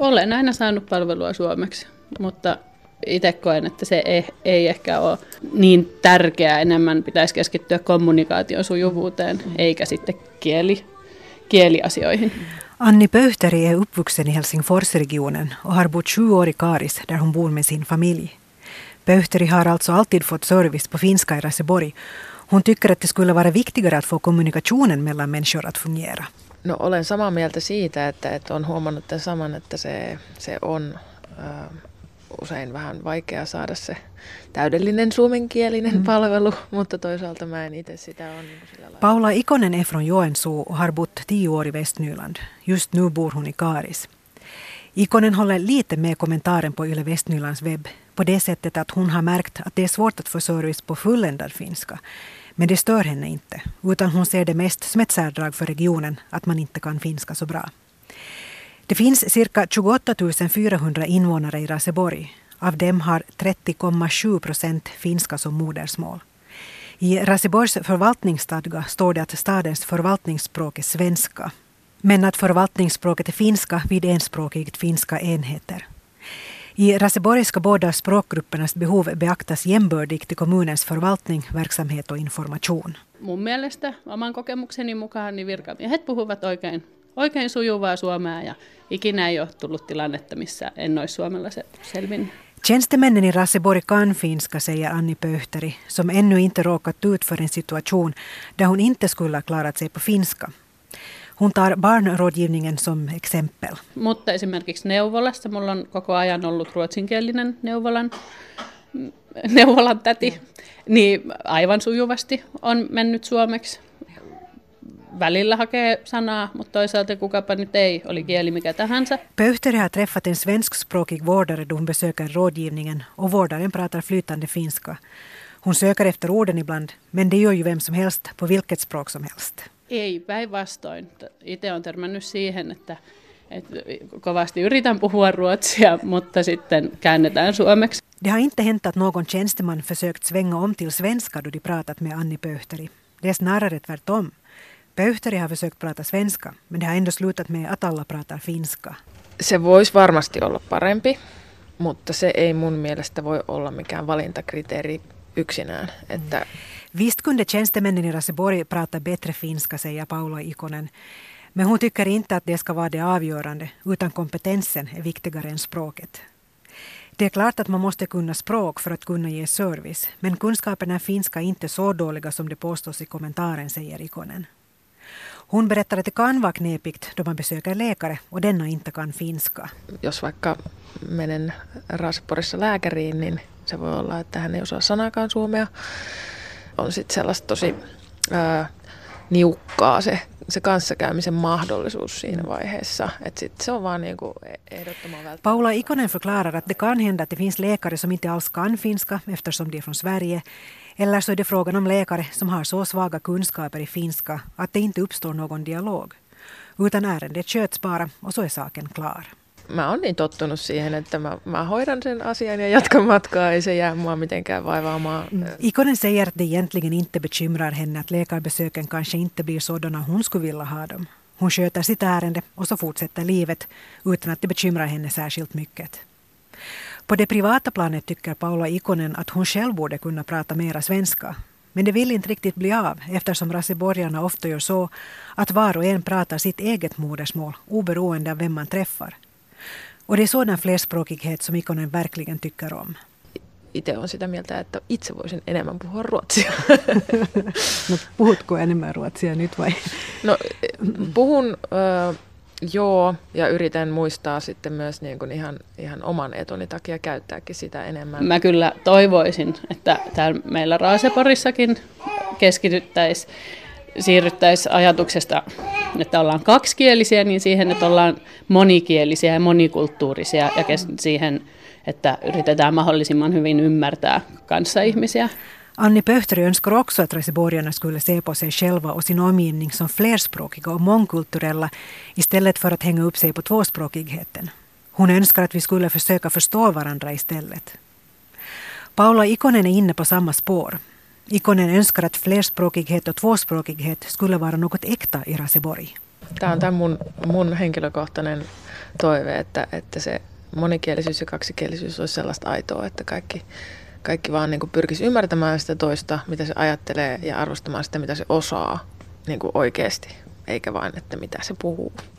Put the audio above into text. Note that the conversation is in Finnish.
Olen aina saanut palvelua suomeksi, mutta itse koen, että se ei, ei ehkä ole niin tärkeää. Enemmän pitäisi keskittyä kommunikaation sujuvuuteen, eikä sitten kieli, kieliasioihin. Anni Pöyhteri är uppvuxen i Helsingforsregionen och har bott sju år i Karis där hon bor med sin familj. Pöyhteri har alltså alltid fått service på finska i Raseborg. Hon tycker att det skulle vara viktigare att få kommunikationen mellan människor att fungera. No olen samaa mieltä siitä, että, että on huomannut tämän saman, että se, se on äh, usein vähän vaikea saada se täydellinen suomenkielinen mm. palvelu, mutta toisaalta mä en itse sitä on niin sillä lailla. Paula Ikonen är från Joensuu och har bott tio år i Västnyland. Just nu bor hon i Karis. Ikonen håller lite med kommentaren på Yle Västnylands webb på det sättet att hon har märkt att det är svårt att få service på fulländad finska. Men det stör henne inte, utan hon ser det mest som ett särdrag för regionen att man inte kan finska så bra. Det finns cirka 28 400 invånare i Raseborg. Av dem har 30,7 procent finska som modersmål. I Raseborgs förvaltningsstadga står det att stadens förvaltningsspråk är svenska, men att förvaltningsspråket är finska vid enspråkigt finska enheter. I Raseborg ska båda språkgruppernas behov beaktas jämbördigt i kommunens förvaltning, verksamhet och information. Mun mielestä oman kokemukseni mukaan niin virkamiehet puhuvat oikein, oikein sujuvaa suomea ja ikinä ei ole tullut tilannetta, missä en olisi suomella se selvinnyt. Tjänstemännen i Raseborg kan finska, säger Anni Pöhteri, som ännu inte råkat ut för en situation där hon inte skulle ha klarat sig på finska. Hon tar barnrådgivningen som exempel. Mutta esimerkiksi neuvolassa, mulla on koko ajan ollut ruotsinkielinen neuvolan, neuvolan täti, niin aivan sujuvasti on mennyt suomeksi. Välillä hakee sanaa, mutta toisaalta kukapa nyt ei, oli kieli mikä tahansa. Pöyhteri har träffat en svenskspråkig vårdare då hon besöker rådgivningen och vårdaren pratar flytande finska. Hon söker efter orden ibland, men det gör ju vem som helst på vilket språk som helst. Ei, päinvastoin. Itse olen törmännyt siihen, että, että kovasti yritän puhua ruotsia, mutta sitten käännetään suomeksi. Det har inte hänt att någon tjänsteman försökt svänga om till svenska då de pratat med Anni Pöyhteri. Det är snarare tvärtom. Pöyhteri har försökt prata svenska, men det har ändå slutat med att alla pratar finska. Se voisi varmasti olla parempi, mutta se ei mun mielestä voi olla mikään valintakriteeri yksinään. Että Visst kunde tjänstemännen i Raseborg prata bättre finska, säger Paula Ikonen. Men hon tycker inte att det ska vara det avgörande, utan kompetensen är viktigare än språket. Det är klart att man måste kunna språk för att kunna ge service, men kunskaperna i finska är inte så dåliga som det påstås i kommentaren, säger Ikonen. Hon berättar att det kan vara knepigt då man besöker läkare och denna inte kan finska. jos vaikka menen Raaseporissa lääkäriin, niin se voi olla, että hän ei osaa sanakaan suomea. On sitten sellaista tosi ää, niukkaa se, se kanssakäymisen mahdollisuus siinä vaiheessa. Että sit se on vaan niinku ehdottoman välttämättä. Paula Ikonen förklarar att det kan hända att det finns läkare som inte alls kan finska eftersom de är från Sverige. Eller så är det frågan om läkare som har så svaga kunskaper i finska att det inte uppstår någon dialog. Utan ärendet sköts bara och så är saken klar. Mä oon niin tottunut siihen, että mä, mä hoidan sen asian ja jatkan matkaa. Ei se jää mua mitenkään vaivaamaan. Mm. Ikonen säger att det egentligen inte bekymrar henne att läkarbesöken kanske inte blir sådana hon skulle vilja ha dem. Hon sköter sitt ärende och så fortsätter livet utan att det bekymrar henne särskilt mycket. På det privata planet tycker Paula Ikonen att hon själv borde kunna prata mera svenska. Men det vill inte riktigt bli av eftersom raseborgarna ofta gör så att var och en pratar sitt eget modersmål oberoende av vem man träffar. Och det är sådan flerspråkighet som Ikonen verkligen tycker om. Itse on sitä mieltä, että itse voisin enemmän puhua ruotsia. No, puhutko enemmän ruotsia nyt vai? No puhun ö, joo ja yritän muistaa sitten myös niin kuin ihan, ihan oman etuni takia käyttääkin sitä enemmän. Mä kyllä toivoisin, että täällä meillä Raaseporissakin keskityttäisiin, siirryttäisiin ajatuksesta, että ollaan kaksikielisiä, niin siihen, että ollaan monikielisiä ja monikulttuurisia ja siihen, että yritetään mahdollisimman hyvin ymmärtää kanssaihmisiä. Anni Pöhteri önskar också att raseborgarna skulle se på sig själva och sin omgivning som flerspråkiga och mångkulturella istället för att hänga upp sig på tvåspråkigheten. Hon önskar att vi skulle försöka förstå varandra istället. Paula Ikonen är inne på samma spår. Ikonen önskar att flerspråkighet och tvåspråkighet skulle vara något äkta i Raseborg. Tämä on tämä mun, mun henkilökohtainen toive, että, että se monikielisyys ja kaksikielisyys olisi sellaista aitoa, että kaikki, kaikki vaan niin pyrkisi ymmärtämään sitä toista, mitä se ajattelee ja arvostamaan sitä, mitä se osaa niin kuin oikeasti, eikä vain, että mitä se puhuu.